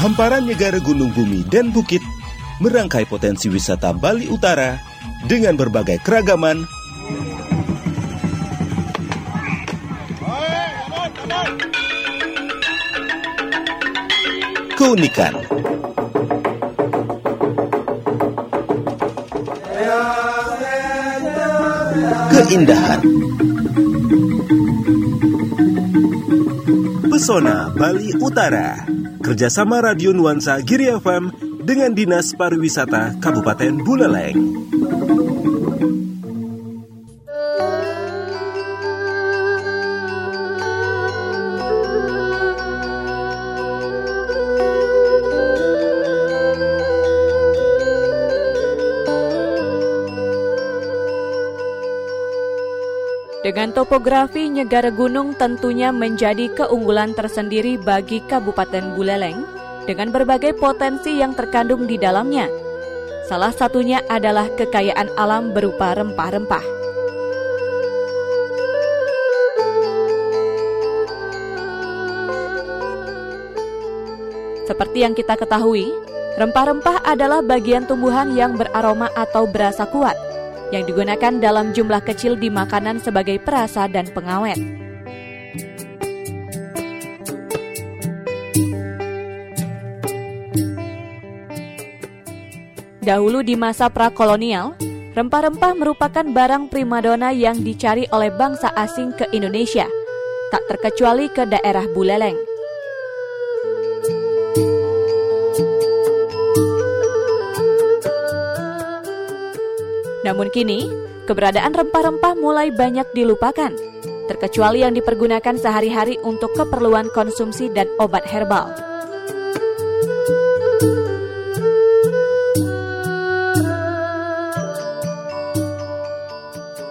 hamparan negara gunung bumi dan bukit merangkai potensi wisata Bali Utara dengan berbagai keragaman. Keunikan. Keindahan pesona Bali Utara kerjasama Radio Nuansa Giri FM dengan Dinas Pariwisata Kabupaten Buleleng. Dengan topografi Nyegara Gunung tentunya menjadi keunggulan tersendiri bagi Kabupaten Buleleng dengan berbagai potensi yang terkandung di dalamnya. Salah satunya adalah kekayaan alam berupa rempah-rempah. Seperti yang kita ketahui, rempah-rempah adalah bagian tumbuhan yang beraroma atau berasa kuat – yang digunakan dalam jumlah kecil di makanan sebagai perasa dan pengawet. Dahulu di masa prakolonial, rempah-rempah merupakan barang primadona yang dicari oleh bangsa asing ke Indonesia, tak terkecuali ke daerah Buleleng. Namun kini, keberadaan rempah-rempah mulai banyak dilupakan, terkecuali yang dipergunakan sehari-hari untuk keperluan konsumsi dan obat herbal.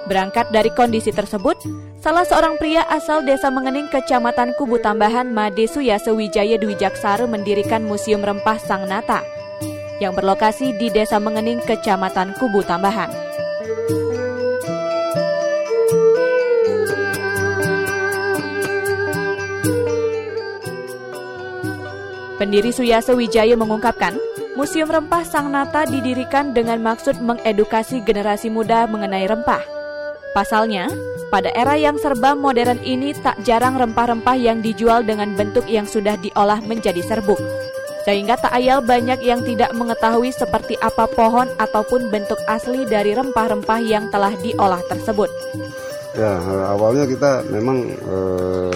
Berangkat dari kondisi tersebut, salah seorang pria asal desa Mengening kecamatan Kubu Tambahan Made Suyase Wijaya Dwi Jaksara mendirikan Museum Rempah Sang Nata yang berlokasi di Desa Mengening, Kecamatan Kubu Tambahan. Pendiri Suyase Wijaya mengungkapkan, Museum Rempah Sang Nata didirikan dengan maksud mengedukasi generasi muda mengenai rempah. Pasalnya, pada era yang serba modern ini tak jarang rempah-rempah yang dijual dengan bentuk yang sudah diolah menjadi serbuk. Sehingga tak ayal banyak yang tidak mengetahui seperti apa pohon ataupun bentuk asli dari rempah-rempah yang telah diolah tersebut. Ya, awalnya kita memang eh,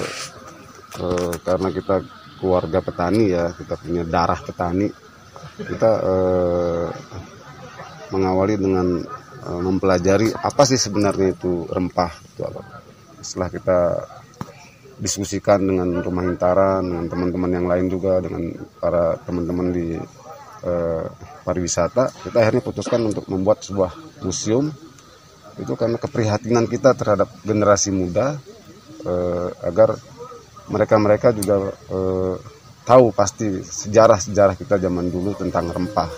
eh, karena kita keluarga petani ya kita punya darah petani. Kita eh, mengawali dengan eh, mempelajari apa sih sebenarnya itu rempah itu apa. Setelah kita diskusikan dengan rumah hintara dengan teman-teman yang lain juga dengan para teman-teman di eh, pariwisata kita akhirnya putuskan untuk membuat sebuah museum. Itu karena keprihatinan kita terhadap generasi muda eh, agar mereka-mereka juga eh, tahu pasti sejarah-sejarah kita zaman dulu tentang rempah.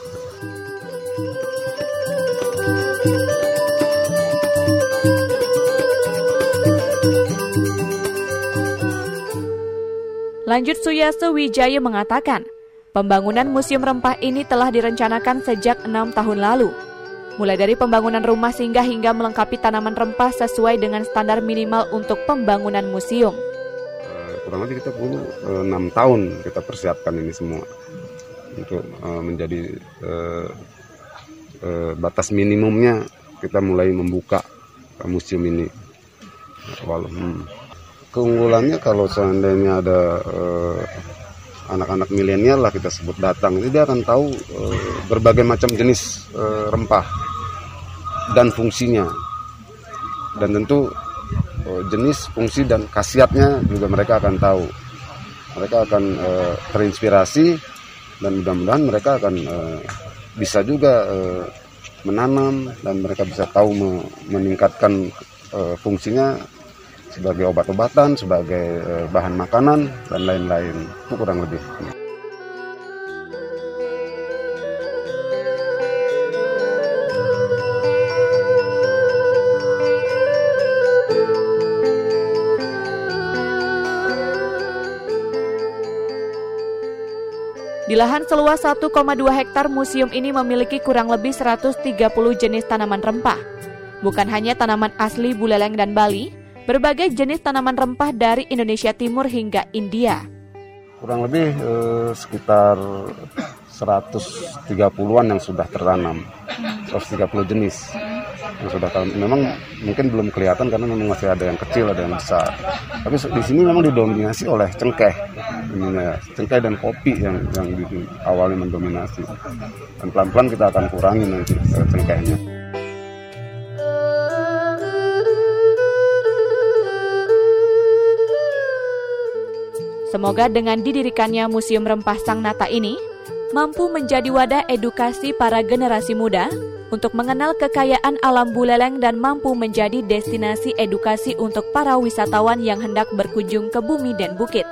Lanjut Suyaso Wijaya mengatakan, pembangunan Museum Rempah ini telah direncanakan sejak enam tahun lalu. Mulai dari pembangunan rumah singgah hingga melengkapi tanaman rempah sesuai dengan standar minimal untuk pembangunan museum kurang lebih kita perlu eh, enam tahun kita persiapkan ini semua untuk uh, menjadi uh, batas minimumnya kita mulai membuka museum ini. Walau, hmm. Keunggulannya kalau seandainya ada anak-anak milenial lah kita sebut datang, ini dia akan tahu berbagai macam jenis rempah dan fungsinya. Dan tentu jenis, fungsi dan khasiatnya juga mereka akan tahu. Mereka akan uh, terinspirasi dan mudah-mudahan mereka akan uh, bisa juga uh, menanam dan mereka bisa tahu me meningkatkan uh, fungsinya sebagai obat-obatan, sebagai uh, bahan makanan dan lain-lain. Itu kurang lebih. Di lahan seluas 1,2 hektar museum ini memiliki kurang lebih 130 jenis tanaman rempah. Bukan hanya tanaman asli Buleleng dan Bali, berbagai jenis tanaman rempah dari Indonesia Timur hingga India. Kurang lebih eh, sekitar 130-an yang sudah tertanam. 130 jenis yang sudah tanam. Memang mungkin belum kelihatan karena memang masih ada yang kecil, ada yang besar. Tapi di sini memang didominasi oleh cengkeh. Ini ya, cengkeh dan kopi yang yang di, awalnya mendominasi. Dan pelan-pelan kita akan kurangi nanti eh, cengkehnya. Semoga dengan didirikannya Museum Rempah Sang Nata ini mampu menjadi wadah edukasi para generasi muda untuk mengenal kekayaan alam Buleleng dan mampu menjadi destinasi edukasi untuk para wisatawan yang hendak berkunjung ke bumi dan bukit.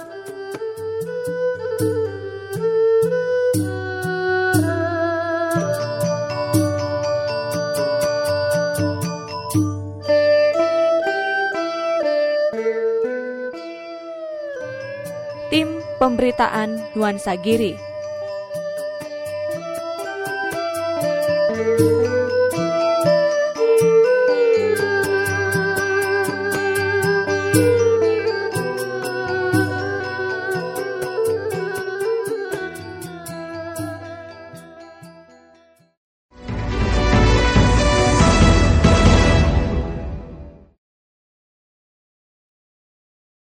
Tim Pemberitaan Nuansa Giri. thank you.